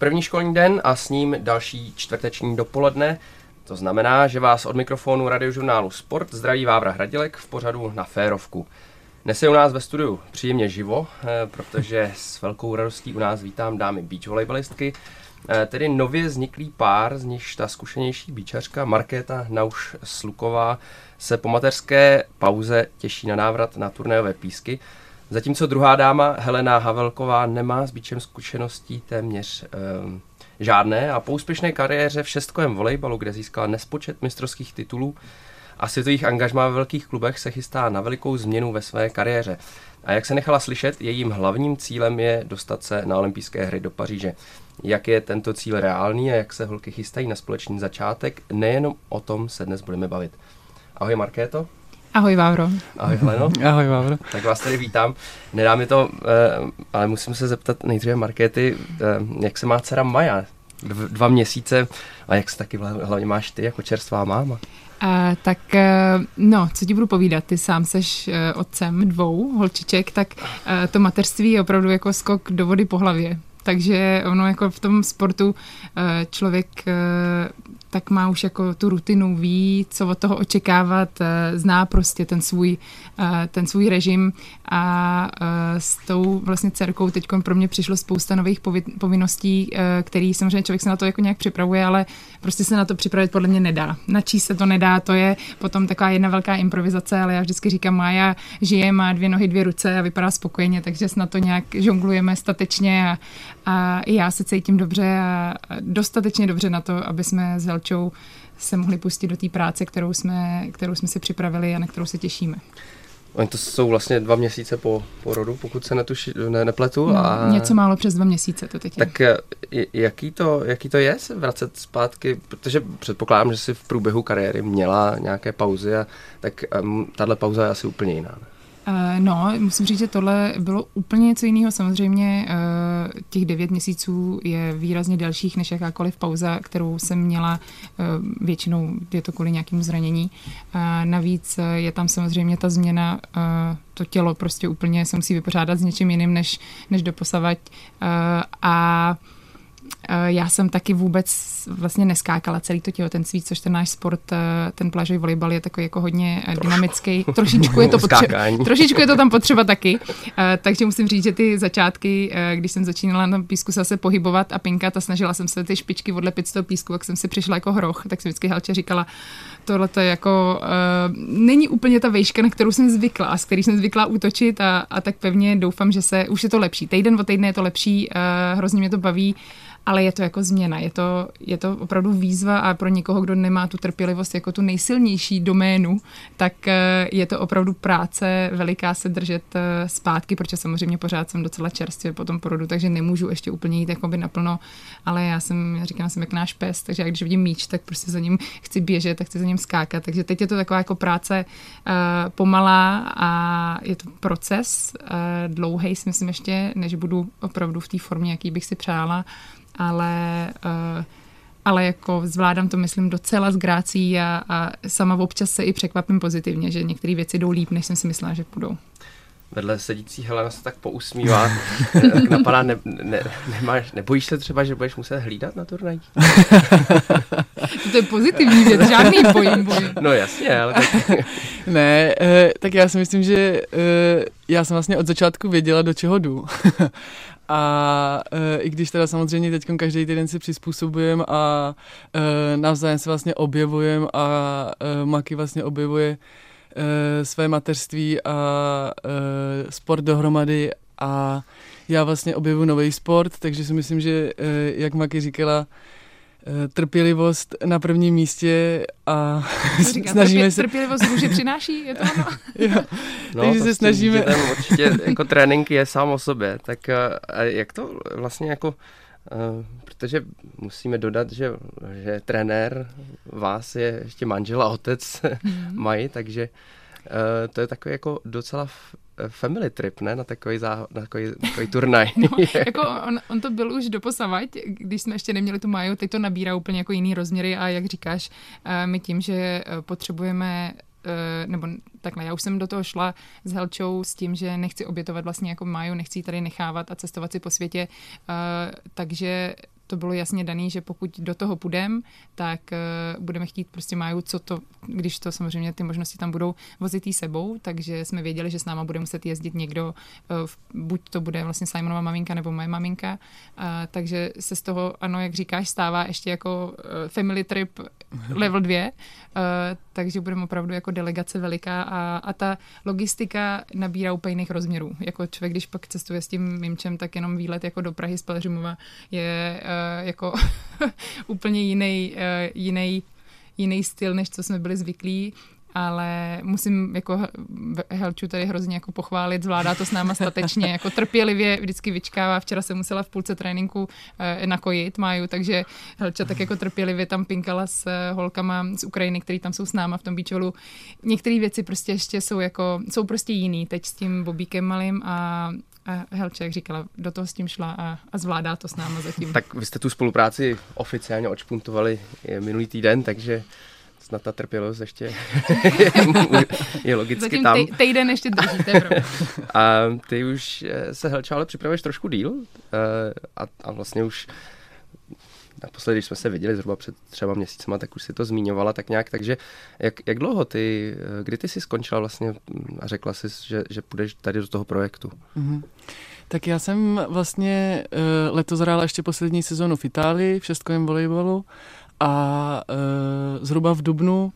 První školní den a s ním další čtvrteční dopoledne. To znamená, že vás od mikrofonu radiožurnálu Sport zdraví Vávra Hradilek v pořadu na férovku. Dnes je u nás ve studiu příjemně živo, eh, protože s velkou radostí u nás vítám dámy beach volejbalistky, eh, tedy nově vzniklý pár, z nichž ta zkušenější bíčařka Markéta Nauš Sluková se po mateřské pauze těší na návrat na turnajové písky. Zatímco druhá dáma Helena Havelková nemá s bíčem zkušeností téměř um, žádné a po úspěšné kariéře v šestkovém volejbalu, kde získala nespočet mistrovských titulů a světových angažmá ve velkých klubech, se chystá na velikou změnu ve své kariéře. A jak se nechala slyšet, jejím hlavním cílem je dostat se na olympijské hry do Paříže. Jak je tento cíl reálný a jak se holky chystají na společný začátek, nejenom o tom se dnes budeme bavit. Ahoj Markéto. Ahoj Vávro. Ahoj Heleno. Ahoj Vávro. Tak vás tady vítám. Nedá mi to, eh, ale musím se zeptat nejdříve Markéty, eh, jak se má dcera Maja? Dva měsíce a jak se taky hlavně máš ty jako čerstvá máma? Uh, tak uh, no, co ti budu povídat, ty sám seš uh, otcem dvou holčiček, tak uh, to mateřství je opravdu jako skok do vody po hlavě. Takže ono jako v tom sportu člověk tak má už jako tu rutinu, ví, co od toho očekávat, eh, zná prostě ten svůj, eh, ten svůj režim a eh, s tou vlastně dcerkou teď pro mě přišlo spousta nových povinností, který samozřejmě člověk se na to jako nějak připravuje, ale prostě se na to připravit podle mě nedá. Načí se to nedá, to je potom taková jedna velká improvizace, ale já vždycky říkám, Mája žije, má dvě nohy, dvě ruce a vypadá spokojeně, takže na to nějak žonglujeme statečně a, a i já se cítím dobře a dostatečně dobře na to, aby jsme s Helčou se mohli pustit do té práce, kterou jsme, kterou jsme si připravili a na kterou se těšíme. Oni to jsou vlastně dva měsíce po porodu, pokud se netuši, ne, nepletu. No, a... Něco málo přes dva měsíce to teď je. Tak jaký to, jaký to je se vracet zpátky, protože předpokládám, že si v průběhu kariéry měla nějaké pauzy, a, tak um, tahle pauza je asi úplně jiná. Ne? Uh, no, musím říct, že tohle bylo úplně něco jiného. Samozřejmě uh, těch devět měsíců je výrazně delších než jakákoliv pauza, kterou jsem měla. Uh, většinou je to kvůli nějakému zranění. Navíc je tam samozřejmě ta změna, to tělo prostě úplně se musí vypořádat s něčím jiným než, než doposavať. A Eh, já jsem taky vůbec vlastně neskákala celý to těhotenství, což ten náš sport, eh, ten plážový volejbal je takový jako hodně eh, Trošku. dynamický. Trošičku je to potřeba, trošičku je to tam potřeba taky. Takže musím říct, že ty začátky, když jsem začínala na písku se pohybovat a pinkat a snažila jsem se ty špičky odlepit z toho písku, jak jsem si přišla jako hroch, tak jsem vždycky Helče říkala, tohle to je jako, uh, není úplně ta vejška, na kterou jsem zvykla a s který jsem zvykla útočit a, a tak pevně doufám, že se, už je to lepší. Týden o týdne je to lepší, uh, hrozně mě to baví ale je to jako změna, je to, je to opravdu výzva a pro někoho, kdo nemá tu trpělivost jako tu nejsilnější doménu, tak eh, je to opravdu práce veliká se držet eh, zpátky, protože samozřejmě pořád jsem docela čerstvě po tom porodu, takže nemůžu ještě úplně jít jakoby naplno, ale já jsem, já říkám, jsem jak náš pes, takže jak když vidím míč, tak prostě za ním chci běžet, tak chci za ním skákat, takže teď je to taková jako práce uh, pomalá a je to proces uh, dlouhý, si myslím ještě, než budu opravdu v té formě, jaký bych si přála, ale uh, ale jako zvládám to, myslím, docela s grácí a, a sama občas se i překvapím pozitivně, že některé věci jdou líp, než jsem si myslela, že budou. Vedle sedící Helena se tak pousmívá. tak napadá, ne, ne, nemáš, nebojíš se třeba, že budeš muset hlídat na turnaj? to je pozitivní věc, žádný bojím, bojím. No jasně, ale tak... ne, eh, tak já si myslím, že eh, já jsem vlastně od začátku věděla, do čeho jdu. A e, i když teda samozřejmě teď každý týden si přizpůsobujeme a e, navzájem se vlastně objevujeme a e, Maki vlastně objevuje e, své mateřství a e, sport dohromady a já vlastně objevuji nový sport, takže si myslím, že e, jak Maki říkala, Eh, trpělivost na prvním místě a říká, snažíme trpě, se... Trpělivost růže přináší, je to ono? jo. No, Takže se snažíme... Určitě jako trénink je sám o sobě, tak eh, a jak to vlastně jako... Uh, protože musíme dodat, že, že trenér vás je ještě manžel a otec mm-hmm. mají, takže uh, to je takový jako docela family trip, ne? Na takový, zá, na takový, takový turnaj. no, jako on, on, to byl už doposavať, když jsme ještě neměli tu Maju, teď to nabírá úplně jako jiný rozměry a jak říkáš, eh, my tím, že eh, potřebujeme eh, nebo takhle, já už jsem do toho šla s Helčou s tím, že nechci obětovat vlastně jako Maju, nechci tady nechávat a cestovat si po světě, takže to bylo jasně daný, že pokud do toho půjdeme, tak uh, budeme chtít prostě mají co to, když to samozřejmě ty možnosti tam budou vozit sebou, takže jsme věděli, že s náma bude muset jezdit někdo, uh, buď to bude vlastně Simonova maminka nebo moje maminka, uh, takže se z toho, ano, jak říkáš, stává ještě jako uh, family trip level 2, uh, takže budeme opravdu jako delegace veliká a, a ta logistika nabírá úplně jiných rozměrů. Jako člověk, když pak cestuje s tím Mimčem, tak jenom výlet jako do Prahy z Pelřimova je uh, jako úplně jiný, uh, jiný jiný styl, než co jsme byli zvyklí ale musím jako Helču tady hrozně jako pochválit, zvládá to s náma statečně, jako trpělivě vždycky vyčkává. Včera jsem musela v půlce tréninku eh, nakojit Máju, takže Helča tak jako trpělivě tam pinkala s eh, holkama z Ukrajiny, který tam jsou s náma v tom beachvolu. Některé věci prostě ještě jsou jako, jsou prostě jiný. Teď s tím Bobíkem malým a a Helče, jak říkala, do toho s tím šla a, a zvládá to s náma zatím. Tak vy jste tu spolupráci oficiálně odšpuntovali minulý týden, takže snad ta trpělivost ještě je logicky Zatím tam. Zatím týden ještě držíte. a ty už eh, se Helča ale připravuješ trošku díl eh, a, a vlastně už naposledy, když jsme se viděli zhruba před třeba měsícema, tak už si to zmiňovala tak nějak, takže jak, jak dlouho ty, eh, kdy ty jsi skončila vlastně a řekla jsi, že, že půjdeš tady do toho projektu? Mm-hmm. Tak já jsem vlastně uh, letos hrála ještě poslední sezonu v Itálii v šestkovém volejbalu a uh, zhruba v Dubnu uh,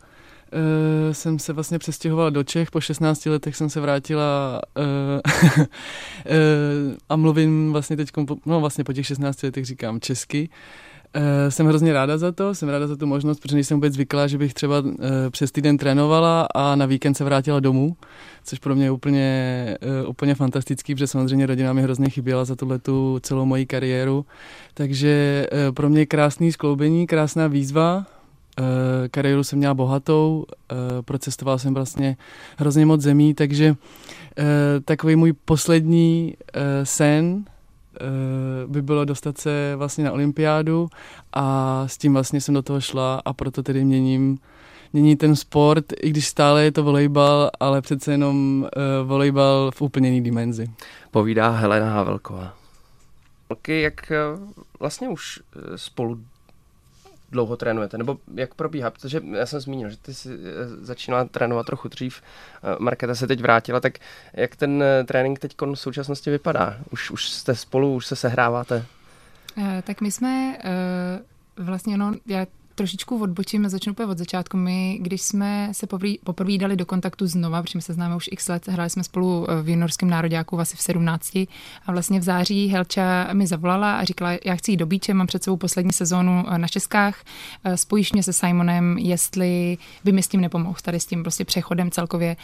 jsem se vlastně přestěhovala do Čech, po 16 letech jsem se vrátila uh, uh, a mluvím vlastně teď, no vlastně po těch 16 letech říkám česky. Uh, jsem hrozně ráda za to, jsem ráda za tu možnost, protože nejsem vůbec zvyklá, že bych třeba uh, přes týden trénovala a na víkend se vrátila domů, což pro mě je úplně, uh, úplně fantastický, protože samozřejmě rodina mi hrozně chyběla za tuhle tu celou moji kariéru. Takže pro mě krásný skloubení, krásná výzva, kariéru jsem měla bohatou, procestoval jsem vlastně hrozně moc zemí, takže takový můj poslední sen Eh, by bylo dostat se vlastně na olympiádu a s tím vlastně jsem do toho šla a proto tedy měním mění ten sport, i když stále je to volejbal, ale přece jenom uh, volejbal v úplně jiný dimenzi. Povídá Helena Havelková. Jak vlastně už spolu dlouho trénujete, nebo jak probíhá, protože já jsem zmínil, že ty jsi eh, začínala trénovat trochu dřív, eh, Markéta se teď vrátila, tak jak ten eh, trénink teď v současnosti vypadá? Už, už jste spolu, už se sehráváte? Tak my jsme vlastně, no, já trošičku odbočím a začnu úplně od začátku. My, když jsme se poprvé dali do kontaktu znova, protože my se známe už x let, hráli jsme spolu v juniorském nároďáku asi v 17 a vlastně v září Helča mi zavolala a říkala, já chci jít do Bíče, mám před sebou poslední sezónu eh, na Českách, eh, spojíš mě se Simonem, jestli by mi s tím nepomohl, tady s tím prostě přechodem celkově.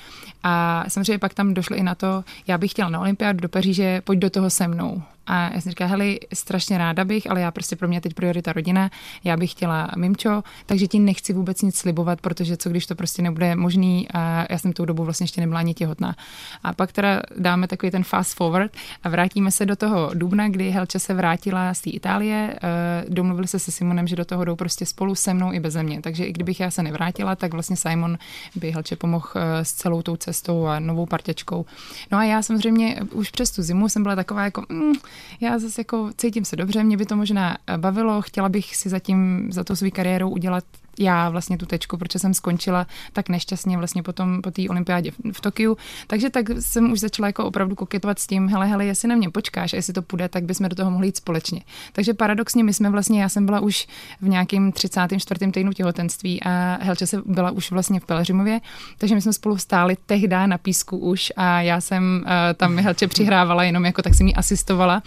A samozřejmě pak tam došlo i na to, já bych chtěla na olympiádu do Paříže, pojď do toho se mnou. A já jsem říkala, hele, strašně ráda bych, ale já prostě pro mě teď priorita rodina, já bych chtěla mimčo, takže ti nechci vůbec nic slibovat, protože co když to prostě nebude možný a já jsem tou dobu vlastně ještě nebyla ani těhotná. A pak teda dáme takový ten fast forward a vrátíme se do toho dubna, kdy Helča se vrátila z té Itálie, eh, domluvili se se Simonem, že do toho jdou prostě spolu se mnou i beze mě. Takže i kdybych já se nevrátila, tak vlastně Simon by Helče pomohl eh, s celou tou cestou a novou partěčkou. No a já samozřejmě už přes tu zimu jsem byla taková jako, mm, já zase jako cítím se dobře, mě by to možná bavilo, chtěla bych si zatím za to svou kariérou udělat já vlastně tu tečku, protože jsem skončila tak nešťastně vlastně potom po té olympiádě v Tokiu. Takže tak jsem už začala jako opravdu koketovat s tím, hele, hele, jestli na mě počkáš a jestli to půjde, tak bychom do toho mohli jít společně. Takže paradoxně my jsme vlastně, já jsem byla už v nějakém 34. týdnu těhotenství a Helče se byla už vlastně v Pelřimově, takže my jsme spolu stáli tehdy na písku už a já jsem uh, tam Helče přihrávala jenom jako tak si mi asistovala.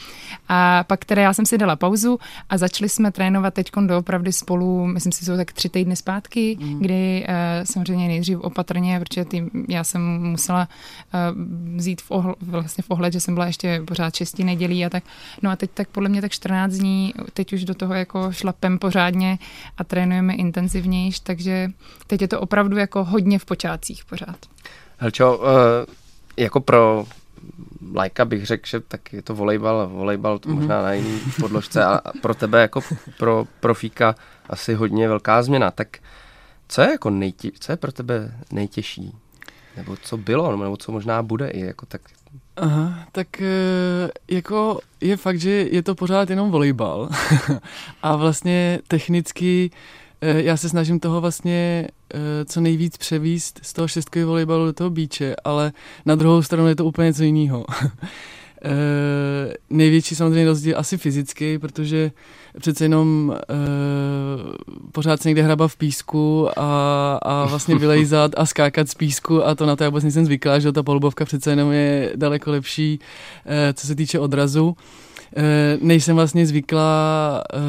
A pak teda já jsem si dala pauzu a začali jsme trénovat teď doopravdy spolu, myslím si, jsou tak tři týdny zpátky, mm. kdy uh, samozřejmě nejdřív opatrně, protože tý, já jsem musela uh, vzít v, ohl, vlastně v ohled, že jsem byla ještě pořád šesti nedělí a tak. No a teď tak podle mě tak 14 dní, teď už do toho jako šlapem pořádně a trénujeme intenzivnějš, takže teď je to opravdu jako hodně v počátcích pořád. Helčo, uh, jako pro lajka bych řekl, že tak je to volejbal, volejbal to mm-hmm. možná na jiný podložce a pro tebe jako pro profíka asi hodně velká změna. Tak co je jako nejtě, co je pro tebe nejtěžší? Nebo co bylo, nebo co možná bude i jako tak Aha, tak eh, jako je fakt, že je to pořád jenom volejbal a vlastně technicky eh, já se snažím toho vlastně eh, co nejvíc převíst z toho šestkového volejbalu do toho bíče, ale na druhou stranu je to úplně něco jiného. Uh, největší samozřejmě rozdíl asi fyzický, protože přece jenom pořád se někde hraba v písku a, a vlastně vylejzat a skákat z písku a to na to já vůbec nejsem zvyklá, že ta polubovka přece jenom je daleko lepší, co se týče odrazu. Eh, nejsem vlastně zvyklá uh,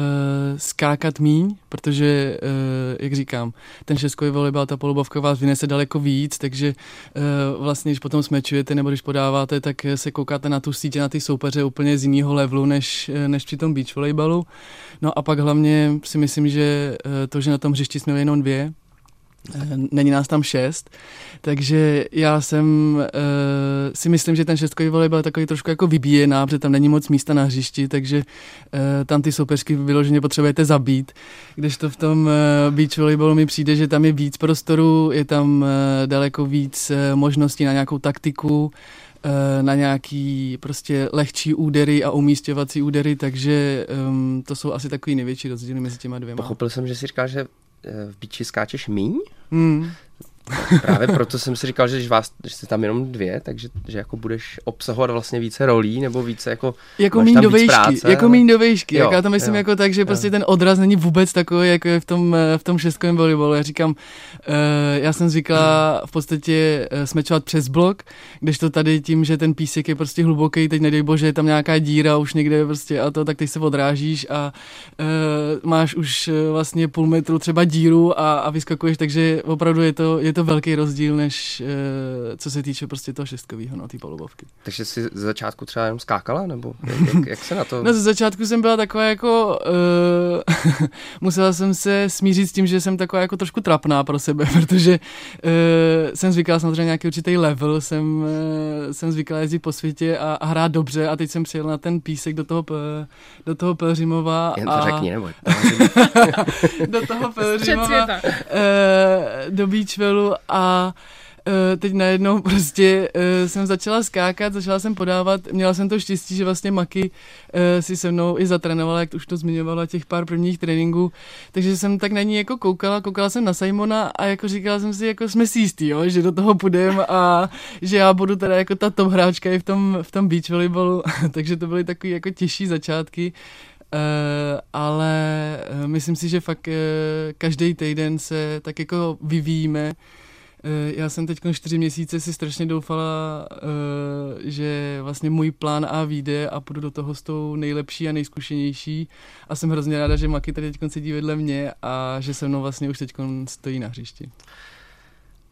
skákat míň, protože, uh, jak říkám, ten šestkový volejbal, ta polubovka vás vynese daleko víc, takže uh, vlastně, když potom smečujete nebo když podáváte, tak se koukáte na tu sítě, na ty soupeře úplně z jiného levelu, než, než při tom beach volejbalu. No a pak hlavně si myslím, že to, že na tom hřišti jsme jenom dvě, není nás tam šest, takže já jsem uh, si myslím, že ten šestkový volejbal je takový trošku jako vybíjená, protože tam není moc místa na hřišti, takže uh, tam ty soupeřky vyloženě potřebujete zabít, když to v tom uh, beach volejbalu mi přijde, že tam je víc prostoru, je tam uh, daleko víc uh, možností na nějakou taktiku, na nějaký prostě lehčí údery a umístěvací údery, takže um, to jsou asi takový největší rozdíly mezi těma dvěma. Pochopil jsem, že si říká, že v bíči skáčeš míň? Hmm. Právě proto jsem si říkal, že když, vás, když jste tam jenom dvě, takže že jako budeš obsahovat vlastně více rolí, nebo více jako Jako míň do výšky, práce, jako míň do výšky. Jo, já to myslím jo, jako tak, že jo. prostě ten odraz není vůbec takový, jako je v tom, v tom šestkovém volejbalu. Já říkám, uh, já jsem zvykla v podstatě uh, smečovat přes blok, když to tady tím, že ten písek je prostě hluboký, teď nedej bože, je tam nějaká díra už někde prostě a to, tak teď se odrážíš a uh, máš už vlastně půl metru třeba díru a, a vyskakuješ, takže opravdu je to, je to velký rozdíl, než uh, co se týče prostě toho šestkového, no, té polubovky. Takže jsi ze začátku třeba jenom skákala, nebo jak, jak se na to... no, ze začátku jsem byla taková jako, uh, musela jsem se smířit s tím, že jsem taková jako trošku trapná pro sebe, protože uh, jsem zvykala samozřejmě nějaký určitý level, jsem, uh, jsem zvykala jezdit po světě a, a hrát dobře a teď jsem přijel na ten písek do toho, do toho Pelřimova. Jen to a... řekni, nebo do toho Pelřimova, uh, do A uh, teď najednou prostě uh, jsem začala skákat, začala jsem podávat, měla jsem to štěstí, že vlastně Maki uh, si se mnou i zatrénovala, jak už to zmiňovala, těch pár prvních tréninků, takže jsem tak na ní jako koukala, koukala jsem na Simona a jako říkala jsem si, jako jsme si jistý, jo, že do toho půjdem a že já budu teda jako ta top hráčka i v tom, v tom beach volleyballu, takže to byly takové jako těžší začátky. Uh, ale uh, myslím si, že fakt uh, každý týden se tak jako vyvíjíme Eh, já jsem teď čtyři měsíce si strašně doufala, eh, že vlastně můj plán A vyjde a půjdu do toho s tou nejlepší a nejzkušenější a jsem hrozně ráda, že Maki tady teď sedí vedle mě a že se mnou vlastně už teď stojí na hřišti.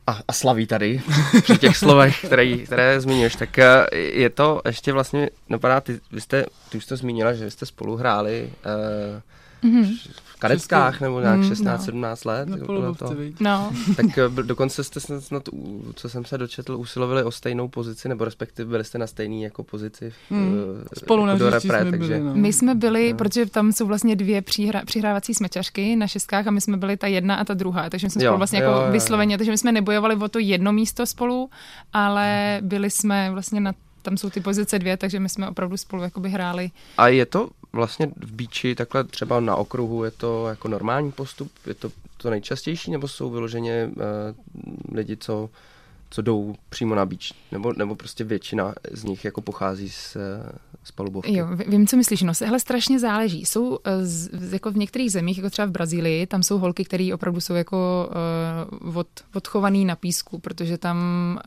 A, a slaví tady při těch slovech, které, které zmiňuješ, tak eh, je to ještě vlastně, napadá, ty, vy jste, ty už to zmínila, že jste spolu hráli uh, mm-hmm kadetkách nebo nějak mm, 16-17 no. let. Na to. No. Tak eh, dokonce jste snad, co jsem se dočetl, usilovali o stejnou pozici, nebo respektive byli jste na stejné jako pozici v, mm. Spolu jako na repre, jsme takže... byli, no. My jsme byli, no. protože tam jsou vlastně dvě přihra, přihrávací smečařky na šestkách a my jsme byli ta jedna a ta druhá, takže jsme jo, spolu vlastně jo, jako jo, vysloveně, takže my jsme nebojovali o to jedno místo spolu, ale byli jsme vlastně na tam jsou ty pozice dvě, takže my jsme opravdu spolu jakoby hráli. A je to vlastně v bíči takhle třeba na okruhu, je to jako normální postup, je to to nejčastější, nebo jsou vyloženě uh, lidi, co co jdou přímo na beach, nebo, nebo prostě většina z nich jako pochází z, z palubovky. Jo, vím, co myslíš, no, hele, strašně záleží. Jsou eh, z, jako v některých zemích, jako třeba v Brazílii, tam jsou holky, které opravdu jsou jako uh, od, odchovaný na písku, protože tam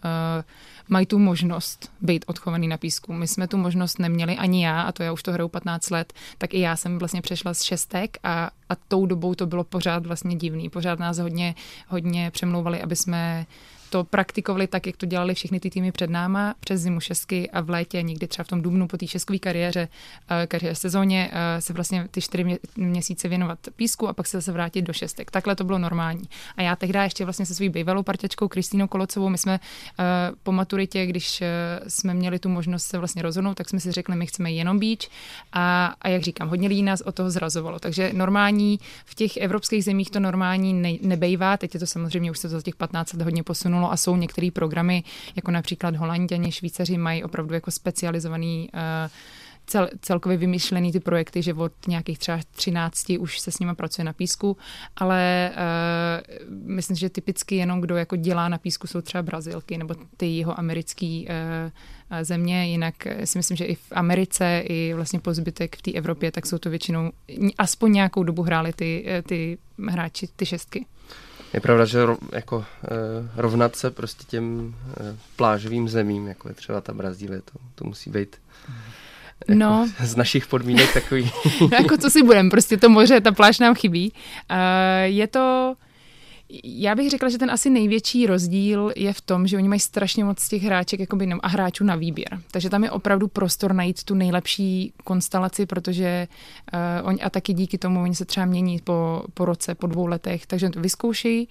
uh, mají tu možnost být odchovaný na písku. My jsme tu možnost neměli ani já, a to já už to hraju 15 let, tak i já jsem vlastně přešla z šestek a, a tou dobou to bylo pořád vlastně divný. Pořád nás hodně, hodně přemlouvali, aby jsme to praktikovali tak, jak to dělali všechny ty týmy před náma, přes zimu šestky a v létě, někdy třeba v tom dubnu po té šestkové kariéře, eh, kariéře sezóně, eh, se vlastně ty čtyři měsíce věnovat písku a pak se zase vrátit do šestek. Takhle to bylo normální. A já tehdy ještě vlastně se svou bývalou parťačkou Kristýnou Kolocovou, my jsme eh, po maturitě, když jsme měli tu možnost se vlastně rozhodnout, tak jsme si řekli, my chceme jenom beach a, a jak říkám, hodně lidí nás o toho zrazovalo. Takže normální v těch evropských zemích to normální ne, nebejvá, teď je to samozřejmě už se to za těch 15 let hodně posunulo posunulo a jsou některé programy, jako například Holanděni, Švýcaři mají opravdu jako specializovaný uh, cel, celkově vymyšlený ty projekty, že od nějakých třeba 13 už se s nimi pracuje na písku, ale uh, myslím, že typicky jenom kdo jako dělá na písku jsou třeba Brazilky nebo ty jeho americký uh, země, jinak si myslím, že i v Americe, i vlastně po zbytek v té Evropě, tak jsou to většinou, aspoň nějakou dobu hráli ty, ty hráči, ty šestky. Je pravda, že jako rovnat se prostě těm plážovým zemím, jako je třeba ta Brazílie, to, to musí být jako no. z našich podmínek takový. no jako co si budem, prostě to moře, ta pláž nám chybí. Uh, je to já bych řekla, že ten asi největší rozdíl je v tom, že oni mají strašně moc těch hráček jakoby, a hráčů na výběr. Takže tam je opravdu prostor najít tu nejlepší konstelaci, protože uh, oni a taky díky tomu oni se třeba mění po, po roce, po dvou letech. Takže to vyzkouší,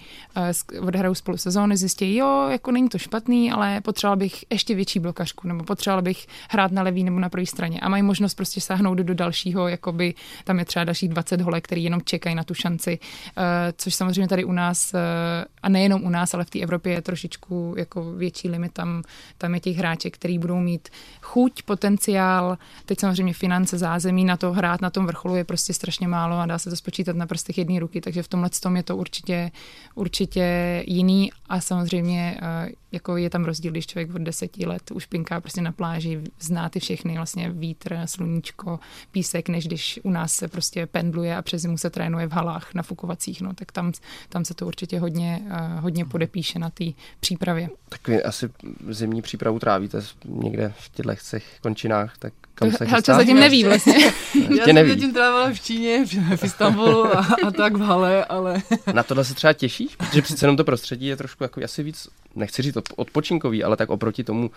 uh, odhrajou spolu sezóny, zjistí, jo, jako není to špatný, ale potřeboval bych ještě větší blokařku, nebo potřeboval bych hrát na levý nebo na pravý straně. A mají možnost prostě sáhnout do dalšího, jakoby tam je třeba dalších 20 holek, který jenom čekají na tu šanci, uh, což samozřejmě tady u nás Eh, a nejenom u nás, ale v té Evropě je trošičku jako větší limit. Tam, tam je těch hráček, který budou mít chuť, potenciál, teď samozřejmě finance, zázemí na to hrát na tom vrcholu je prostě strašně málo a dá se to spočítat na prstech jedné ruky, takže v tomhle tom je to určitě, určitě jiný a samozřejmě eh, jako je tam rozdíl, když člověk od deseti let už pinká prostě na pláži, zná ty všechny, vlastně vítr, sluníčko, písek, než když u nás se prostě pendluje a přes zimu se trénuje v halách nafukovacích, no, tak tam, tam se to určitě hodně, uh, hodně podepíše na té přípravě. Tak vy asi zimní přípravu trávíte někde v těchto končinách, tak kam se Helča zatím neví vlastně. Já jsem zatím trávila v Číně, v Istanbulu a, a tak v Hale, ale... Na tohle se třeba těšíš? Protože přece jenom to prostředí je trošku jako asi víc, nechci říct odpočinkový, ale tak oproti tomu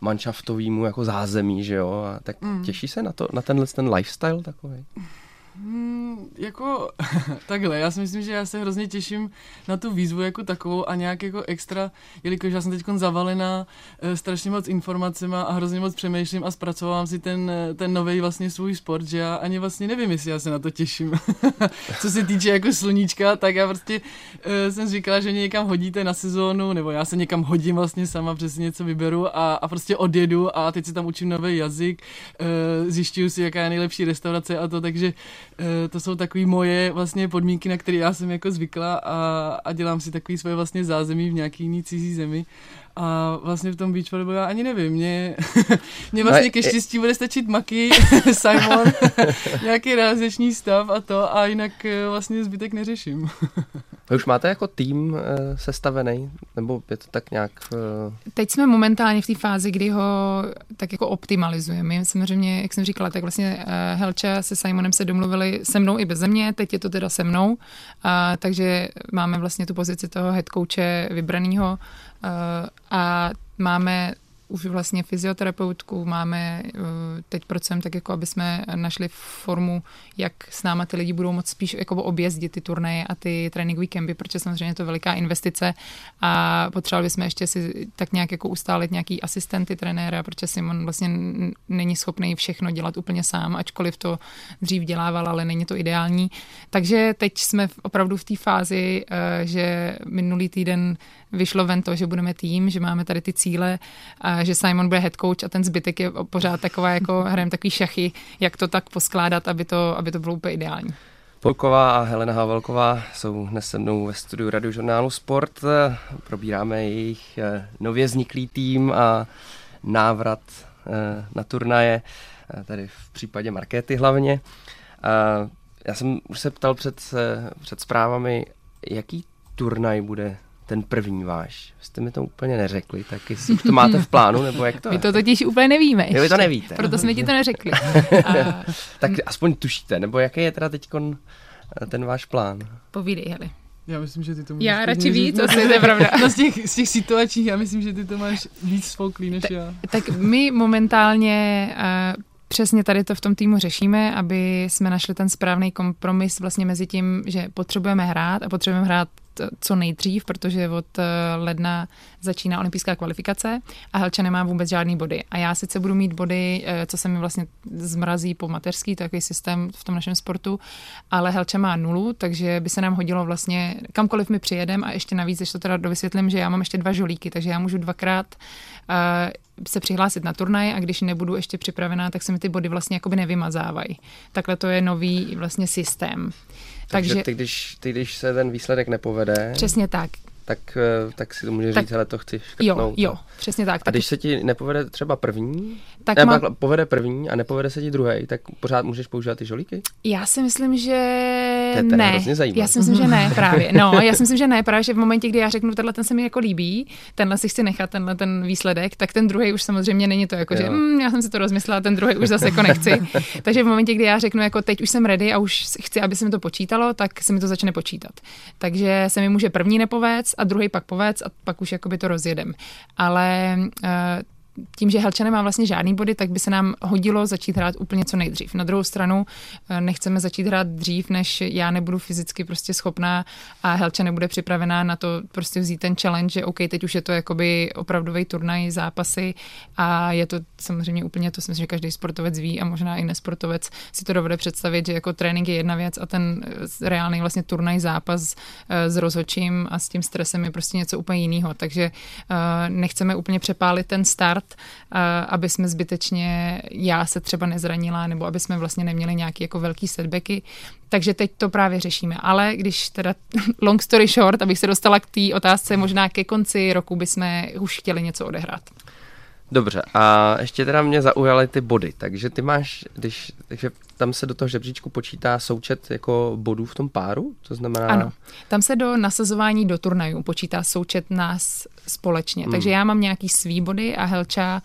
manšaftovému jako zázemí, že jo? A tak mm. těší se na, to, na tenhle ten lifestyle takový? Hmm, jako takhle, já si myslím, že já se hrozně těším na tu výzvu jako takovou a nějak jako extra, jelikož já jsem teď zavalená e, strašně moc informacemi a hrozně moc přemýšlím a zpracovávám si ten, eh, ten nový vlastně svůj sport, že já ani vlastně nevím, jestli já se na to těším. Co se týče jako sluníčka, tak já prostě e, jsem říkala, že mě někam hodíte na sezónu, nebo já se někam hodím vlastně sama, přesně něco vyberu a, a prostě odjedu a teď si tam učím nový jazyk, e, zjišťuju si, jaká je nejlepší restaurace a to, takže to jsou takové moje vlastně podmínky, na které já jsem jako zvykla a, a dělám si takový svoje vlastně zázemí v nějaký jiný cizí zemi. A vlastně v tom beach volleyballu já ani nevím, mě, mě vlastně ke štěstí bude stačit maky, Simon, nějaký realizační stav a to a jinak eh, vlastně zbytek neřeším. Vy už máte jako tým uh, sestavený, nebo je to tak nějak... Uh... Teď jsme momentálně v té fázi, kdy ho tak jako optimalizujeme. Samozřejmě, jak jsem říkala, tak vlastně uh, Helča se Simonem se domluvili se mnou i bez mě, teď je to teda se mnou, uh, takže máme vlastně tu pozici toho head coache vybraného a máme už vlastně fyzioterapeutku, máme eh, teď procent tak jako, aby jsme našli formu, jak s náma ty lidi budou moct spíš jako objezdit ty turnaje a ty tréninkové kempy, protože samozřejmě je to veliká investice a potřebovali bychom ještě si tak nějak jako ustálit nějaký asistenty trenéra, protože Simon vlastně není schopný všechno dělat úplně sám, ačkoliv to dřív dělával, ale není to ideální. Takže teď jsme opravdu v té fázi, eh, že minulý týden vyšlo ven to, že budeme tým, že máme tady ty cíle, a že Simon bude head coach a ten zbytek je pořád taková, jako hrajeme takový šachy, jak to tak poskládat, aby to, aby to bylo úplně ideální. Polková a Helena Havelková jsou dnes se mnou ve studiu radiožurnálu Sport. Probíráme jejich eh, nově vzniklý tým a návrat eh, na turnaje, eh, tady v případě Markéty hlavně. Já jsem už se ptal před, před zprávami, jaký turnaj bude ten první váš. Jste mi to úplně neřekli, tak jestli už to máte v plánu, nebo jak to My to totiž úplně nevíme. Jo, vy to nevíte. Proto jsme ti to neřekli. A... tak aspoň tušíte, nebo jaký je teda teď eh, ten váš plán? Povídej, Heli. Já myslím, že ty to máš. Já radši víc, to je pravda. No z, těch, z těch situačních, já myslím, že ty to máš víc spolklý než já. Tak my momentálně uh, Přesně tady to v tom týmu řešíme, aby jsme našli ten správný kompromis vlastně mezi tím, že potřebujeme hrát a potřebujeme hrát co nejdřív, protože od ledna začíná olympijská kvalifikace a Helča nemá vůbec žádný body. A já sice budu mít body, co se mi vlastně zmrazí po mateřský, takový systém v tom našem sportu, ale Helča má nulu, takže by se nám hodilo vlastně kamkoliv mi přijedem a ještě navíc, ještě to teda dovysvětlím, že já mám ještě dva žolíky, takže já můžu dvakrát se přihlásit na turnaj a když nebudu ještě připravená, tak se mi ty body vlastně jakoby nevymazávají. Takhle to je nový vlastně systém. Takže, Takže ty, když, ty, když se ten výsledek nepovede... Přesně tak tak, eh, tak si to může tak, říct, ale to chci škrtnout. Jo, jo, přesně tak. A když se ti nepovede třeba první, tak ne, má... povede první a nepovede se ti druhý, tak pořád můžeš používat ty žolíky? Já si myslím, že to je ne. Já si myslím, že ne právě. No, já si myslím, že ne právě, že v momentě, kdy já řeknu, tenhle ten se mi jako líbí, tenhle si chci nechat, tenhle ten výsledek, tak ten druhý už samozřejmě není to jako, jo. že mm, já jsem si to rozmyslela, ten druhý už zase jako nechci. Takže v momentě, kdy já řeknu, jako teď už jsem ready a už chci, aby se mi to počítalo, tak se mi to začne počítat. Takže se mi může první nepovést a druhý pak povec a pak už jakoby to rozjedem. Ale uh, tím, že Helča nemá vlastně žádný body, tak by se nám hodilo začít hrát úplně co nejdřív. Na druhou stranu eh, nechceme začít hrát dřív, než já nebudu fyzicky prostě schopná a Helča nebude připravená na to prostě vzít ten challenge, že OK, teď už je to jakoby opravdový turnaj, zápasy a je to samozřejmě úplně, to si myslím, že každý sportovec ví a možná i nesportovec si to dovede představit, že jako trénink je jedna věc a ten eh, reálný vlastně turnaj, zápas eh, s rozhočím a s tím stresem je prostě něco úplně jiného. Takže nechceme úplně přepálit ten start, aby jsme zbytečně, já se třeba nezranila, nebo aby jsme vlastně neměli nějaký jako velký setbacky. Takže teď to právě řešíme. Ale když teda long story short, abych se dostala k té otázce, možná ke konci roku bychom už chtěli něco odehrát. Dobře, a ještě teda mě zaujaly ty body, takže ty máš, když, takže tam se do toho žebříčku počítá součet jako bodů v tom páru, to znamená... Ano, tam se do nasazování do turnajů počítá součet nás společně, hmm. takže já mám nějaký svý body a Helča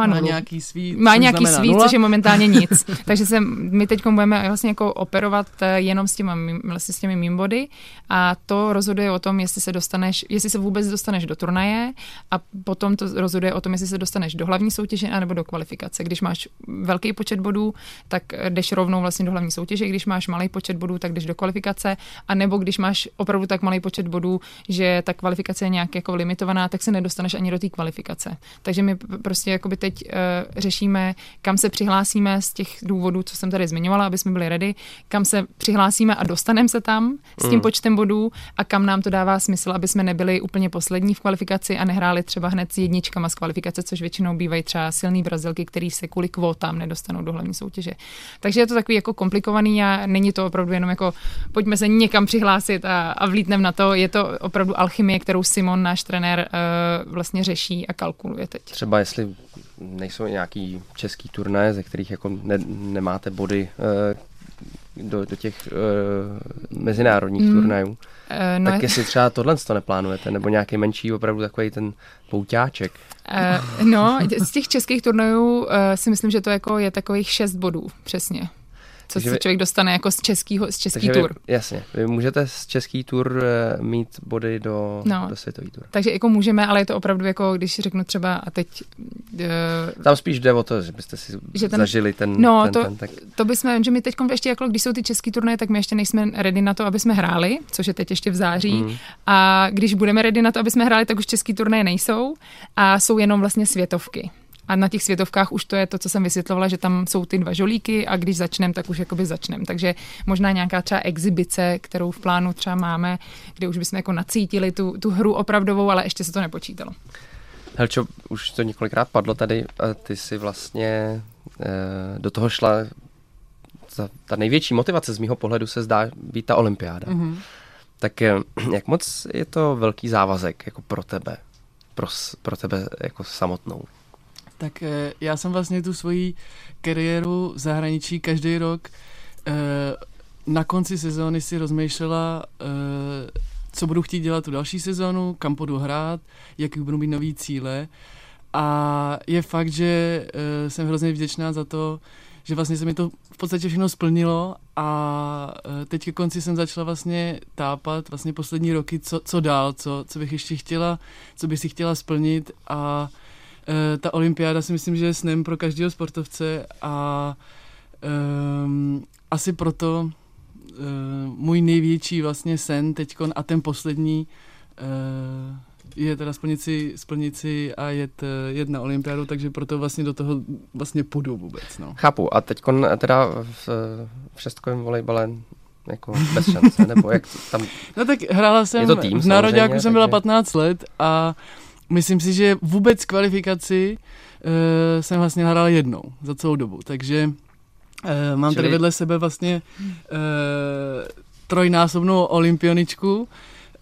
má, má nějaký svý, má nějaký svý, nula? což je momentálně nic. Takže se, my teď budeme vlastně jako operovat eh, jenom s, těma, vlastně s těmi mimbody a to rozhoduje o tom, jestli se dostaneš, jestli se vůbec dostaneš do turnaje a potom to rozhoduje o tom, jestli se dostaneš do hlavní soutěže anebo do kvalifikace. Když máš velký počet bodů, tak jdeš rovnou vlastně do hlavní soutěže, když máš malý počet bodů, tak jdeš do kvalifikace a nebo když máš opravdu tak malý počet bodů, že ta kvalifikace je nějak jako limitovaná, tak se nedostaneš ani do té kvalifikace. Takže my prostě jakoby teď uh, řešíme, kam se přihlásíme z těch důvodů, co jsem tady zmiňovala, aby jsme byli ready, kam se přihlásíme a dostaneme se tam s tím mm. počtem bodů a kam nám to dává smysl, aby jsme nebyli úplně poslední v kvalifikaci a nehráli třeba hned s jedničkama z kvalifikace, což většinou bývají třeba silný Brazilky, který se kvůli kvótám nedostanou do hlavní soutěže. Takže je to takový jako komplikovaný a není to opravdu jenom jako pojďme se někam přihlásit a, a vlítneme na to. Je to opravdu alchymie, kterou Simon, náš trenér, uh, vlastně řeší a kalkuluje teď. Třeba jestli nejsou nějaký český turné, ze kterých jako ne, nemáte body uh, do, do těch uh, mezinárodních mm. turnajů. Uh, no tak jestli třeba tohle to neplánujete, nebo nějaký menší opravdu takový ten pouťáček. Uh, no, z těch českých turnajů uh, si myslím, že to jako je takových šest bodů, přesně co se člověk dostane jako z, českýho, z český tur. Vy, jasně, vy můžete z český tur eh, mít body do, no, do světový tur. Takže jako můžeme, ale je to opravdu jako, když řeknu třeba a teď... Uh, Tam spíš jde o to, že byste si že ten, zažili ten... No, ten, to, ten, tak... to bychom, že my teď ještě jako, když jsou ty český turnaje, tak my ještě nejsme ready na to, aby jsme hráli, což je teď ještě v září. Mm. A když budeme ready na to, aby jsme hráli, tak už český turnaje nejsou a jsou jenom vlastně světovky. A na těch světovkách už to je to, co jsem vysvětlovala, že tam jsou ty dva žolíky a když začneme, tak už jakoby začneme. Takže možná nějaká třeba exibice, kterou v plánu třeba máme, kde už bychom jako nacítili tu, tu hru opravdovou, ale ještě se to nepočítalo. Helčo, už to několikrát padlo tady, a ty si vlastně e, do toho šla, ta, ta největší motivace z mýho pohledu se zdá být ta olympiáda. Mm-hmm. Tak eh, jak moc je to velký závazek jako pro tebe, pro, pro tebe jako samotnou? Tak eh, já jsem vlastně tu svoji kariéru v zahraničí každý rok eh, na konci sezóny si rozmýšlela, eh, co budu chtít dělat tu další sezónu, kam budu hrát, jaký budu mít nový cíle. A je fakt, že jsem hrozně vděčná za to, že vlastně se mi to v podstatě všechno splnilo a teď ke konci jsem začala vlastně tápat vlastně poslední roky, co, co dál, co, co bych ještě chtěla, co bych si chtěla splnit a Eh, ta olympiáda si myslím, že je snem pro každého sportovce a um, asi proto můj největší vlastně sen teďkon a ten poslední uh, je teda splnit si, splnit si a jet, jet na olympiádu, takže proto vlastně do toho vlastně půjdu vůbec. No. Chápu. A teď teda v, v šestkovém volejbale jako bez šance, nebo jak tam... No tak hrála jsem, je to tým, v Nároďáku jsem takže... byla 15 let a myslím si, že vůbec kvalifikaci uh, jsem vlastně hrál jednou za celou dobu, takže uh, mám Čili... tady vedle sebe vlastně uh, trojnásobnou olympioničku,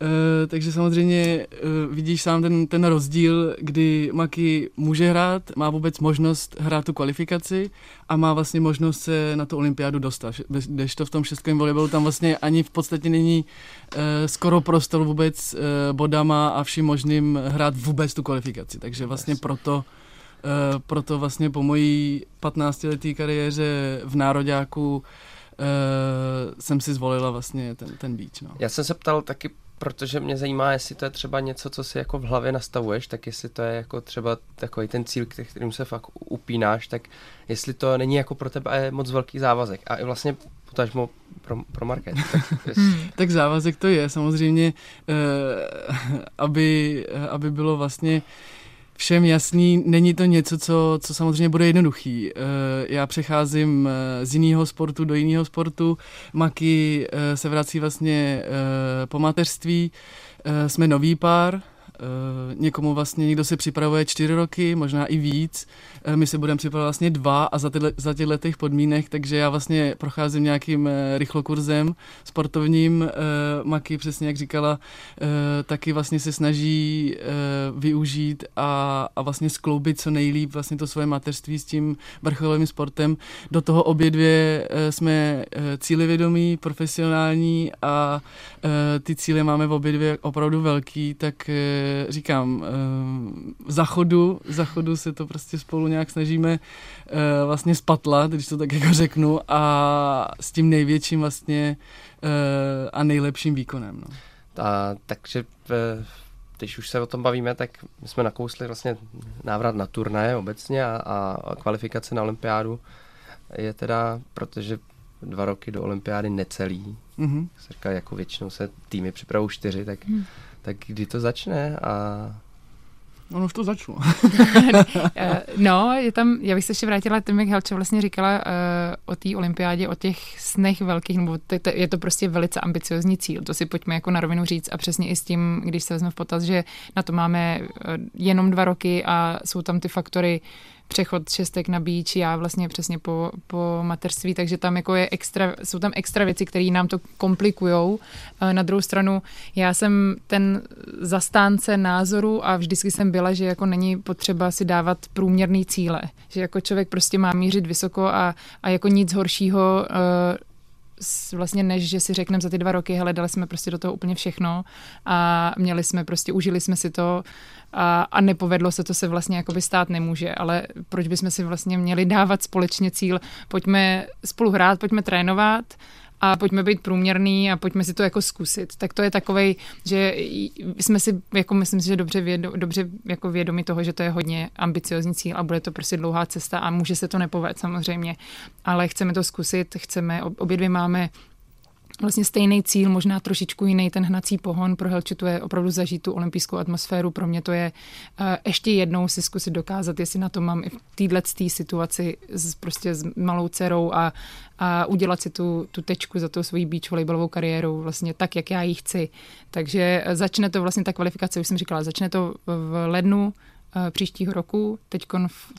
Uh, takže samozřejmě uh, vidíš sám ten, ten rozdíl, kdy Maki může hrát, má vůbec možnost hrát tu kvalifikaci a má vlastně možnost se na tu olympiádu dostat. Když to v tom šestkovém volejbalu tam vlastně ani v podstatě není uh, skoro prostor vůbec uh, bodama a vším možným hrát vůbec tu kvalifikaci. Takže vlastně proto uh, proto vlastně po mojí 15-leté kariéře v Nároďáku uh, jsem si zvolila vlastně ten, ten beach. No. Já jsem se ptal taky protože mě zajímá, jestli to je třeba něco, co si jako v hlavě nastavuješ, tak jestli to je jako třeba takový ten cíl, kterým se fakt upínáš, tak jestli to není jako pro tebe moc velký závazek. A i vlastně potažmo pro, pro market. Tak, jest... tak závazek to je, samozřejmě, uh, aby, aby bylo vlastně všem jasný, není to něco, co, co samozřejmě bude jednoduchý. Eh, já přecházím eh, z jiného sportu do jiného sportu, Maki eh, se vrací vlastně po mateřství, jsme nový pár, někomu vlastně někdo si připravuje čtyři roky, možná i víc. Uh, my se budeme připravovat vlastně dva a za, tyhle, za těchto těch podmínek, takže já vlastně procházím nějakým uh, rychlokurzem sportovním. Maki přesně jak říkala, taky vlastně se snaží využít a, a vlastně skloubit co nejlíp vlastně to svoje mateřství s tím vrcholovým sportem. Do toho obě dvě jsme cílevědomí, profesionální a ty cíle máme v obě dvě opravdu velký, tak říkám, eh, za chodu, za chodu se to prostě spolu nějak snažíme eh, vlastně spatlat, když to tak jako řeknu, a s tím největším vlastně eh, a nejlepším výkonem. No. A, takže když už se o tom bavíme, tak my jsme nakousli vlastně návrat na turnaje obecně a, a kvalifikace na olympiádu je teda, protože dva roky do olympiády necelý, mm-hmm. říká, jako většinou se týmy připravují čtyři, tak mm tak kdy to začne a Ono už to začalo. no, je tam, já bych se ještě vrátila tím, jak Helče vlastně říkala uh, o té olympiádě, o těch snech velkých, nebo to, to, je to prostě velice ambiciozní cíl, to si pojďme jako na rovinu říct a přesně i s tím, když se vezme v potaz, že na to máme uh, jenom dva roky a jsou tam ty faktory, uh, přechod šestek na beach, já vlastně přesně po, po mateřství, takže tam jako je extra, jsou tam extra věci, které nám to komplikujou. Eh, na druhou stranu, já jsem ten zastánce názoru a vždycky jsem byla, že jako není potřeba si dávat průměrný cíle, že jako člověk prostě má mířit vysoko a, a jako nic horšího uh, vlastně než, že si řekneme za ty dva roky, hele, dali jsme prostě do toho úplně všechno a měli jsme prostě, užili jsme si to a, a nepovedlo se, to se vlastně jakoby stát nemůže, ale proč bychom si vlastně měli dávat společně cíl, pojďme spolu hrát, pojďme trénovat, a pojďme být průměrný a pojďme si to jako zkusit. Tak to je takovej, že jsme si, jako myslím si, že dobře, vědo, dobře jako vědomi toho, že to je hodně ambiciozní cíl a bude to prostě dlouhá cesta a může se to nepovést samozřejmě, ale chceme to zkusit, chceme, obě dvě máme vlastně stejný cíl, možná trošičku jiný ten hnací pohon. Pro Helči to je opravdu zažít tu olympijskou atmosféru. Pro mě to je uh, ještě jednou si zkusit dokázat, jestli na to mám i v téhle situaci s, prostě s malou dcerou a, a udělat si tu, tu tečku za tu svoji beach volejbalovou kariéru vlastně tak, jak já ji chci. Takže začne to vlastně ta kvalifikace, už jsem říkala, začne to v lednu, Eh, příštího roku. Teď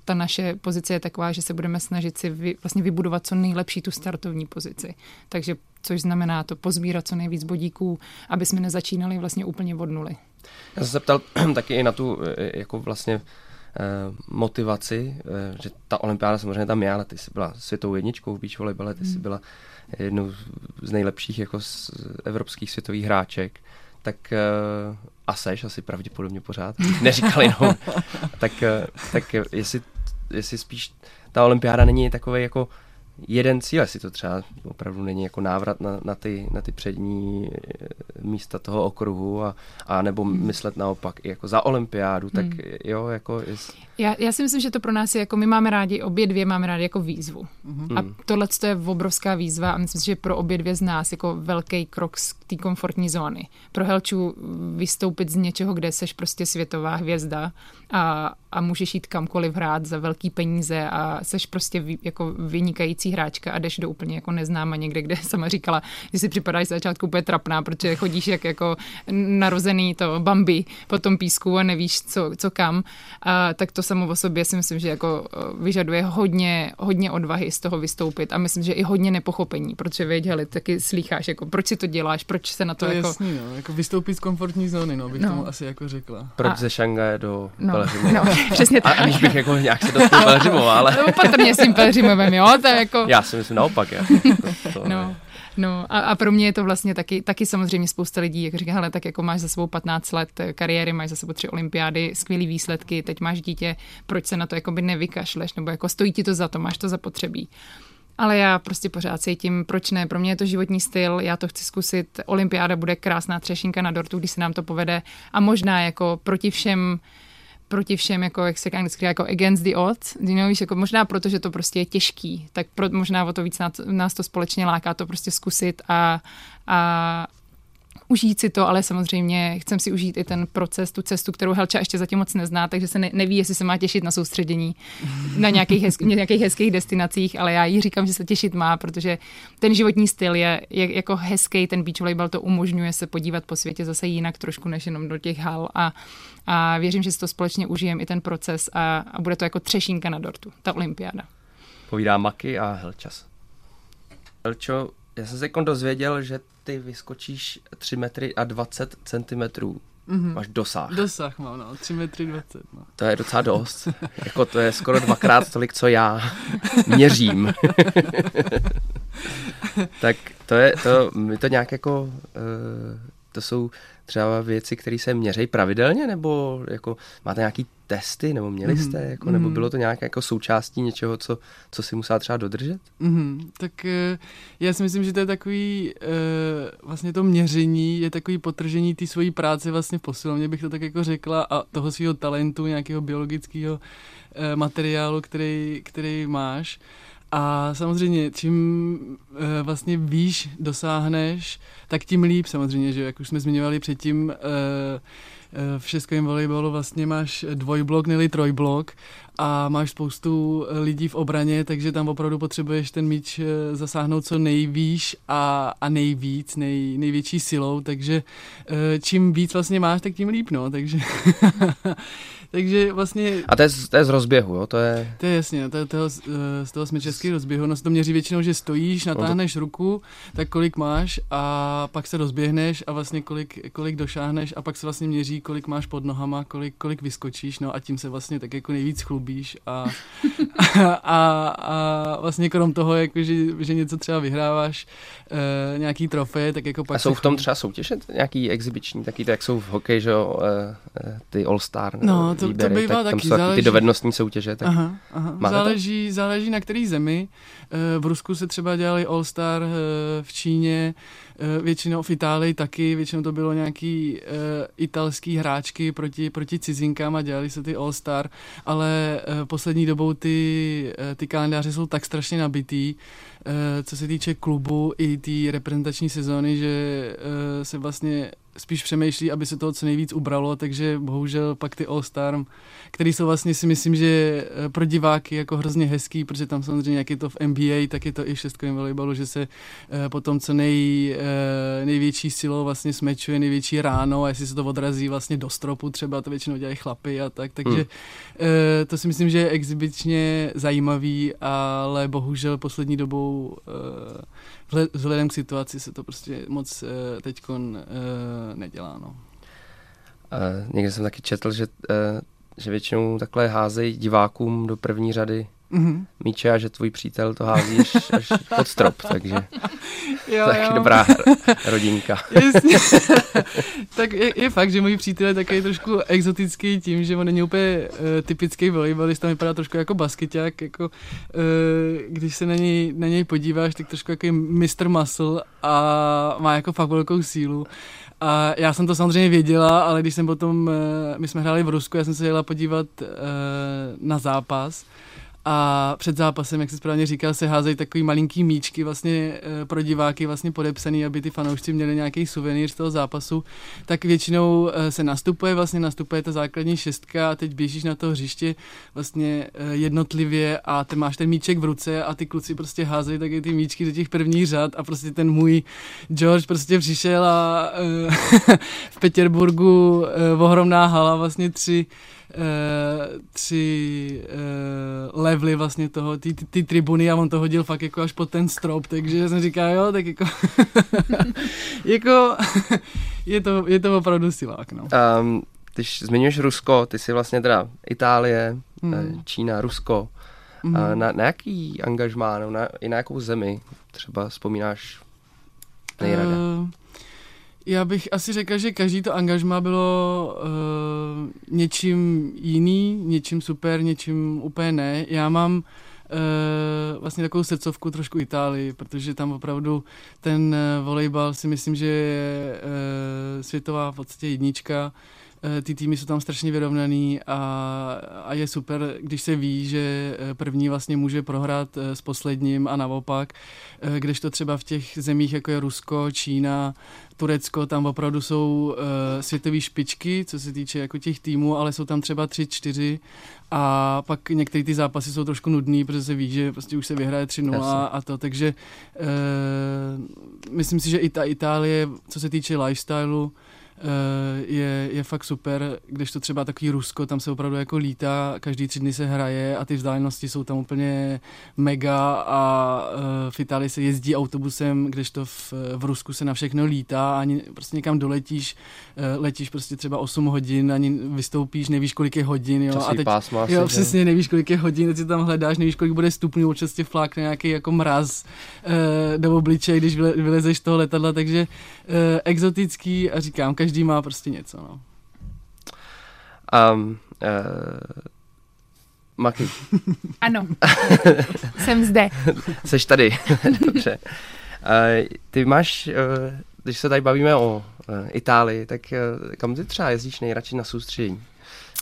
ta naše pozice je taková, že se budeme snažit si vy, vlastně vybudovat co nejlepší tu startovní pozici. Takže což znamená to pozbírat co nejvíc bodíků, aby jsme nezačínali vlastně úplně od nuly. Já jsem se ptal taky i na tu eh, jako vlastně eh, motivaci, že ta olympiáda samozřejmě tam je, ale ty jsi byla světovou jedničkou v beach volejbale, ty jsi hmm. byla jednou z nejlepších jako z evropských světových hráček tak a seš asi pravděpodobně pořád, neříkal jenom, tak, tak jestli, jestli spíš ta olympiáda není takový jako jeden cíl, jestli to třeba opravdu není jako návrat na, na, ty, na ty přední eh, místa toho okruhu a, a nebo hmm. myslet naopak i jako za olympiádu, tak hmm. jo, jako... Jest... Já, já si myslím, že to pro nás je jako, my máme rádi, obě dvě máme rádi jako výzvu. Hmm. A tohle je obrovská výzva a myslím si, že pro obě dvě z nás jako velký krok z té komfortní zóny. Pro Helču vystoupit z něčeho, kde seš prostě světová hvězda a, a můžeš jít kamkoliv hrát za velký peníze a seš prostě vy, jako vynikající hráčka a jdeš do úplně jako neznáma někde, kde sama říkala, že si připadáš začátku úplně trapná, protože chodíš jak jako narozený to Bambi po tom písku a nevíš, co, co kam, a, tak to samo o sobě si myslím, že jako e, vyžaduje hodně, hodně odvahy z toho vystoupit a myslím, že i hodně nepochopení, protože věděli, taky slýcháš, jako proč si to děláš, proč se na to, to jako... Jasný, no, jako vystoupit z komfortní zóny, no, bych no. tomu asi jako řekla. Proč a... ze Šangaje do no, Pelhřimova? No, přesně tak. A aniž bych jako nějak se dostal Pelhřimova, ale... Opatrně s tím Pelhřimovem, jo, to je jako... Já si myslím naopak, já. To, to no. No a, a pro mě je to vlastně taky, taky samozřejmě spousta lidí, jak říká, hele, tak jako máš za sebou 15 let kariéry, máš za sebou tři olympiády, skvělý výsledky, teď máš dítě, proč se na to jako by nevykašleš, nebo jako stojí ti to za to, máš to zapotřebí. Ale já prostě pořád cítím, proč ne. Pro mě je to životní styl, já to chci zkusit. Olympiáda bude krásná třešinka na dortu, když se nám to povede. A možná jako proti všem proti všem, jako, jak se anglicky jako against the odds, you know, víš, jako možná proto, že to prostě je těžký, tak pro, možná o to víc nás, nás to společně láká to prostě zkusit a, a užít si to, ale samozřejmě chcem si užít i ten proces, tu cestu, kterou Helča ještě zatím moc nezná, takže se ne, neví, jestli se má těšit na soustředění na nějakých, hezk, nějakých hezkých destinacích, ale já jí říkám, že se těšit má, protože ten životní styl je, je jako hezký, ten beach volleyball to umožňuje se podívat po světě zase jinak trošku než jenom do těch hal a, a věřím, že si to společně užijeme i ten proces a, a bude to jako třešínka na dortu, ta olympiáda. Povídá Maky a Helčas. Helčo, já jsem se dozvěděl, že ty vyskočíš 3 metry a 20 centimetrů. Mm-hmm. Máš dosah. Dosah mám, no, 3 metry 20. No. To je docela dost. jako to je skoro dvakrát tolik, co já měřím. tak to je, to, my to nějak jako, uh, to jsou třeba věci, které se měří pravidelně, nebo jako máte nějaký testy, nebo měli mhm. jste, mm-hmm. jako, nebo mhm. bylo to nějak jako součástí něčeho, co, co si musela třeba dodržet? Mm-hmm. Tak eh, já si myslím, že to je takový, uh, vlastně to měření je takový potržení té svojí práce vlastně v posilovně, bych to tak jako řekla, a toho svého talentu, nějakého biologického uh, materiálu, který, který máš. A samozřejmě, čím e, vlastně výš dosáhneš, tak tím líp samozřejmě, že jak už jsme zmiňovali předtím, e, v českém volejbalu vlastně máš dvojblok, nebo trojblok a máš spoustu lidí v obraně, takže tam opravdu potřebuješ ten míč zasáhnout co nejvýš a, a nejvíc, nej, největší silou, takže čím víc vlastně máš, tak tím líp, no, takže Takže vlastně... A to je, to je z rozběhu, jo? To je... To je jasně, to je toho, z toho smyčeského rozběhu. No se to měří většinou, že stojíš, natáhneš ruku, tak kolik máš a pak se rozběhneš a vlastně kolik, kolik došáhneš a pak se vlastně měří, kolik máš pod nohama, kolik, kolik vyskočíš, no a tím se vlastně tak jako nejvíc chlubíš a, a, a, a vlastně krom toho, jako, že, že něco třeba vyhráváš, e, nějaký trofej, tak jako pak... A jsou v tom třeba soutěže nějaký exibiční, taky to, jak jsou v hokeji, že jo, e, ty All-Star? No, to to, výběry, to bývá tak taky, tam jsou záleží... ty dovednostní soutěže. Tak aha, aha. záleží, záleží na který zemi. Eh, v Rusku se třeba dělali All Star, eh, v Číně, většinou v Itálii taky, většinou to bylo nějaký italský hráčky proti, proti cizinkám a dělali se ty All Star, ale poslední dobou ty, ty kalendáře jsou tak strašně nabitý, co se týče klubu i té reprezentační sezóny, že se vlastně spíš přemýšlí, aby se toho co nejvíc ubralo, takže bohužel pak ty All-Star, který jsou vlastně si myslím, že eh, pro diváky jako hrozně hezký, protože tam samozřejmě jak je to v NBA, tak je to i v šestkovém volejbalu, že se eh, potom co nej, eh, největší silou vlastně smečuje největší ráno a jestli se to odrazí vlastně do stropu třeba, to většinou dělají chlapy a tak, takže hmm. to si myslím, že je exibičně zajímavý, ale bohužel poslední dobou vzhledem k situaci se to prostě moc teď nedělá. No. Uh, někde jsem taky četl, že, uh, že většinou takhle házejí divákům do první řady mm-hmm. míče a že tvůj přítel to hází až pod strop, takže jo, taky jo. dobrá rodinka. tak je, je, fakt, že můj přítel je takový trošku exotický tím, že on není úplně uh, typický volejbalista, vypadá trošku jako basketák, jako uh, když se na něj, na něj podíváš, tak trošku jako Mr. Muscle a má jako fakt velkou sílu. A já jsem to samozřejmě věděla, ale když jsem potom, my jsme hráli v Rusku, já jsem se jela podívat na zápas a před zápasem, jak se správně říkal, se házejí takový malinký míčky vlastně eh, pro diváky vlastně podepsaný, aby ty fanoušci měli nějaký suvenýr z toho zápasu, tak většinou eh, se nastupuje, vlastně nastupuje ta základní šestka a teď běžíš na to hřiště vlastně eh, jednotlivě a ty máš ten míček v ruce a ty kluci prostě házejí taky ty míčky do těch prvních řad a prostě ten můj George prostě přišel a v Petěrburgu ohromná hala, vlastně tři uh, tři uh, levely vlastně toho, ty, ty, ty tribuny a on to hodil fakt jako až pod ten strop, takže jsem říkal, jo, tak jako, jako je, to, je to opravdu silák, no. Um, když zmiňuješ Rusko, ty jsi vlastně teda Itálie, hmm. Čína, Rusko, hmm. na, na jaký angažmá, no, na, i na jakou zemi třeba vzpomínáš nejrada? Uh, já bych asi řekl, že každý to angažma bylo uh, něčím jiný, něčím super, něčím úplně ne. Já mám uh, vlastně takovou srdcovku trošku Itálii, protože tam opravdu ten uh, volejbal si myslím, že je uh, světová v podstatě jednička. Eh, ty týmy jsou tam strašně vyrovnaný a, a je super, když se ví, že eh, první vlastně může prohrát eh, s posledním a naopak, když to třeba v těch zemích, jako je Rusko, Čína, Turecko, tam opravdu jsou světové špičky, co se týče jako těch týmů, ale jsou tam třeba tři, čtyři a pak některé ty zápasy jsou trošku nudný, protože se ví, že prostě už se vyhraje 3-0 a to, takže uh, myslím si, že i ta Itálie, co se týče lifestylu, Eh, je, je fakt super, když to třeba takový Rusko, tam se opravdu jako lítá, každý tři dny se hraje a ty vzdálenosti jsou tam úplně mega a eh, v Itálii se jezdí autobusem, když to v, v Rusku se na všechno lítá, ani prostě někam doletíš, eh, letíš prostě třeba 8 hodin, ani vystoupíš, nevíš, kolik je hodin, jo, Časý a teď, pásma jo, přesně, nevíš, kolik je hodin, teď si tam hledáš, nevíš, kolik bude stupňů, občas tě flákne nějaký jako mraz do obličeje, když vylezeš z toho letadla, takže exotický a říkám, každý má prostě něco, no. Um, uh, Maki. ano, jsem zde. Seš tady, dobře. Uh, ty máš, uh, když se tady bavíme o uh, Itálii, tak kam ty třeba jezdíš nejradši na soustředění?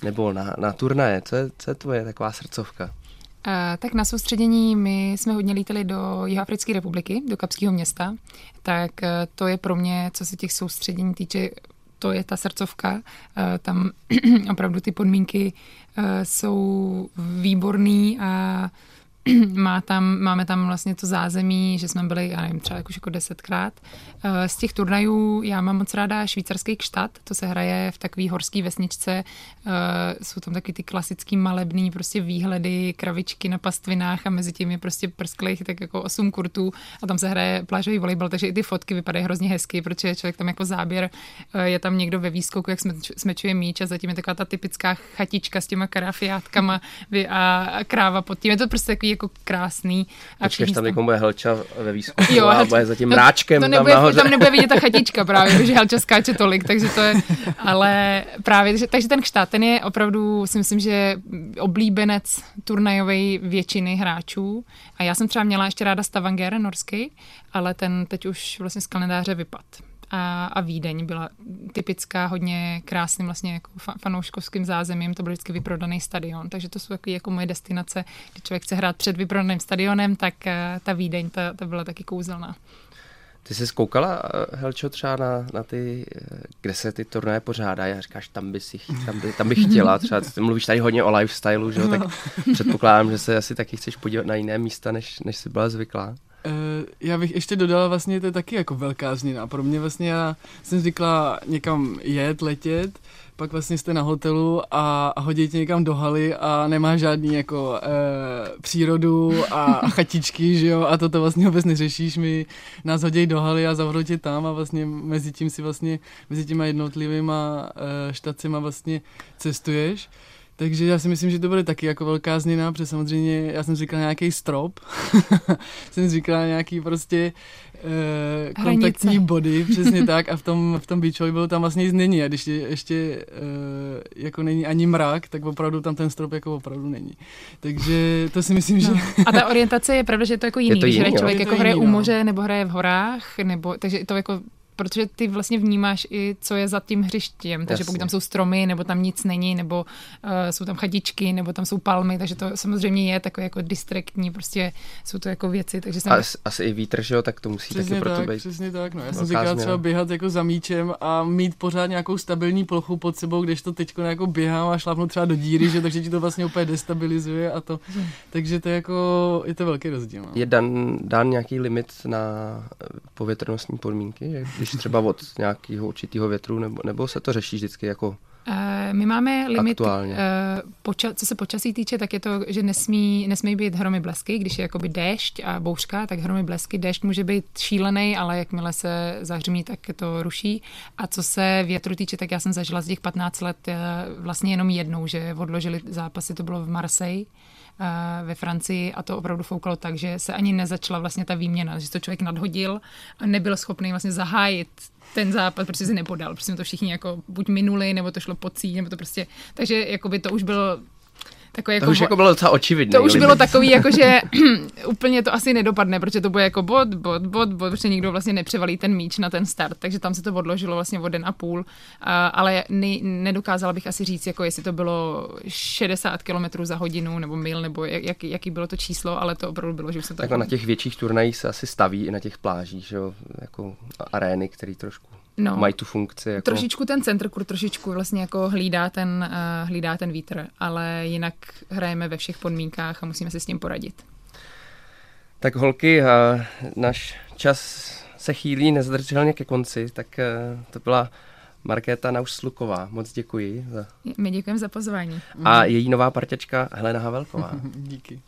Nebo na, na turnaje? Co je, co je tvoje taková srdcovka? Uh, tak na soustředění my jsme hodně lítali do Jihoafrické republiky, do Kapského města, tak uh, to je pro mě, co se těch soustředění týče, to je ta srdcovka. Eh, tam opravdu ty podmínky eh, jsou výborný a má tam, máme tam vlastně to zázemí, že jsme byli, já nevím, třeba už jako desetkrát. Eh, z těch turnajů já mám moc ráda švýcarský kštat, to se hraje v takové horské vesničce, eh, jsou tam taky ty klasický malebný prostě výhledy, kravičky na pastvinách a mezi tím je prostě prsklých tak jako osm kurtů a tam se hraje plážový volejbal, takže i ty fotky vypadají hrozně hezky, protože člověk tam jako záběr, eh, je tam někdo ve výskoku, jak smečuje míč a zatím je taková ta typická chatička s těma karafiátkama a kráva pod tím. Je to prostě takový jako krásný. A Počkej, tam někomu bude Helča ve výzkumu jo, a bude za tím mráčkem to, nebude, tam nahoře. Tam nebude vidět ta chatička právě, že Helča skáče tolik, takže to je, ale právě, takže, takže ten kštát, ten je opravdu, si myslím, že oblíbenec turnajové většiny hráčů. A já jsem třeba měla ještě ráda Stavanger norský, ale ten teď už vlastně z kalendáře vypad a, a Vídeň byla typická, hodně krásným vlastně jako fanouškovským zázemím, to byl vždycky vyprodaný stadion, takže to jsou takové jako moje destinace, kdy člověk chce hrát před vyprodaným stadionem, tak eh, ta Vídeň, ta, ta byla taky kouzelná. Ty jsi zkoukala, eh, Helčo, třeba na, na ty, eh, kde se ty turnaje pořádají a říkáš, tam, by si, tam, by, tam bych chtěla, třeba ty mluvíš tady hodně o lifestylu, že jo? tak předpokládám, že se asi taky chceš podívat na jiné místa, než, než jsi byla zvyklá. Uh, já bych ještě dodala, vlastně to je taky jako velká změna. Pro mě vlastně já jsem zvykla někam jet, letět, pak vlastně jste na hotelu a, a hodí tě někam do haly a nemá žádný jako uh, přírodu a, a chatičky, že jo, a toto vlastně vůbec neřešíš, my nás hodí do haly a zavřou tě tam a vlastně mezi tím si vlastně, mezi těma jednotlivýma uh, štacima vlastně cestuješ. Takže já si myslím, že to bude taky jako velká změna, protože samozřejmě já jsem říkal nějaký strop, jsem říkal nějaký prostě uh, kontaktní body, přesně tak a v tom, v tom beach bylo tam vlastně nic není a když je, ještě uh, jako není ani mrak, tak opravdu tam ten strop jako opravdu není. Takže to si myslím, no. že... a ta orientace je pravda, že je to jako jiný, je to jiný, když hraje člověk jako hraje u no. moře nebo hraje v horách, nebo, takže to jako protože ty vlastně vnímáš i, co je za tím hřištěm. Takže Jasně. pokud tam jsou stromy, nebo tam nic není, nebo uh, jsou tam chadičky, nebo tam jsou palmy, takže to samozřejmě je takové jako distraktní, prostě jsou to jako věci. Takže jsem... asi, asi i vítr, že jo, tak to musí přesně taky pro tak, to být. Přesně tak, no. Já jsem říkal třeba běhat jako za míčem a mít pořád nějakou stabilní plochu pod sebou, když to teď jako běhám a šlápnu třeba do díry, že takže ti to vlastně úplně destabilizuje a to. Takže to je jako, je to velký rozdíl. No. Je dan, dan nějaký limit na povětrnostní podmínky, že když třeba od nějakého určitého větru, nebo, nebo se to řeší vždycky jako Uh, my máme limit, uh, poča- co se počasí týče, tak je to, že nesmí, nesmí být hromy blesky, když je jakoby déšť a bouřka, tak hromy blesky, déšť může být šílený, ale jakmile se zahřmí, tak to ruší. A co se větru týče, tak já jsem zažila z těch 15 let uh, vlastně jenom jednou, že odložili zápasy, to bylo v Marseille ve Francii a to opravdu foukalo tak, že se ani nezačala vlastně ta výměna, že to člověk nadhodil a nebyl schopný vlastně zahájit ten západ, protože si nepodal, protože to všichni jako buď minuli, nebo to šlo po cí, nebo to prostě, takže jakoby to už bylo Jako, to už jako bylo docela očividné. To už bylo takový, jako že úplně to asi nedopadne, protože to bude jako bod, bod, bod, bod, protože nikdo vlastně nepřevalí ten míč na ten start, takže tam se to odložilo vlastně o den a půl, uh, ale ne, nedokázala bych asi říct, jako jestli to bylo 60 km za hodinu nebo mil, nebo jak, jaký bylo to číslo, ale to opravdu bylo, že se to... Jako na těch větších turnajích se asi staví i na těch plážích, že jo, jako arény, který trošku no, mají tu funkci. Jako... Trošičku ten centr kur trošičku vlastně jako hlídá ten, uh, hlídá ten vítr, ale jinak hrajeme ve všech podmínkách a musíme si s tím poradit. Tak holky, uh, náš čas se chýlí nezdrželně ke konci, tak uh, to byla Markéta Nauš-Sluková. Moc děkuji. Za... My děkujeme za pozvání. A její nová parťačka Helena Havelková. Díky.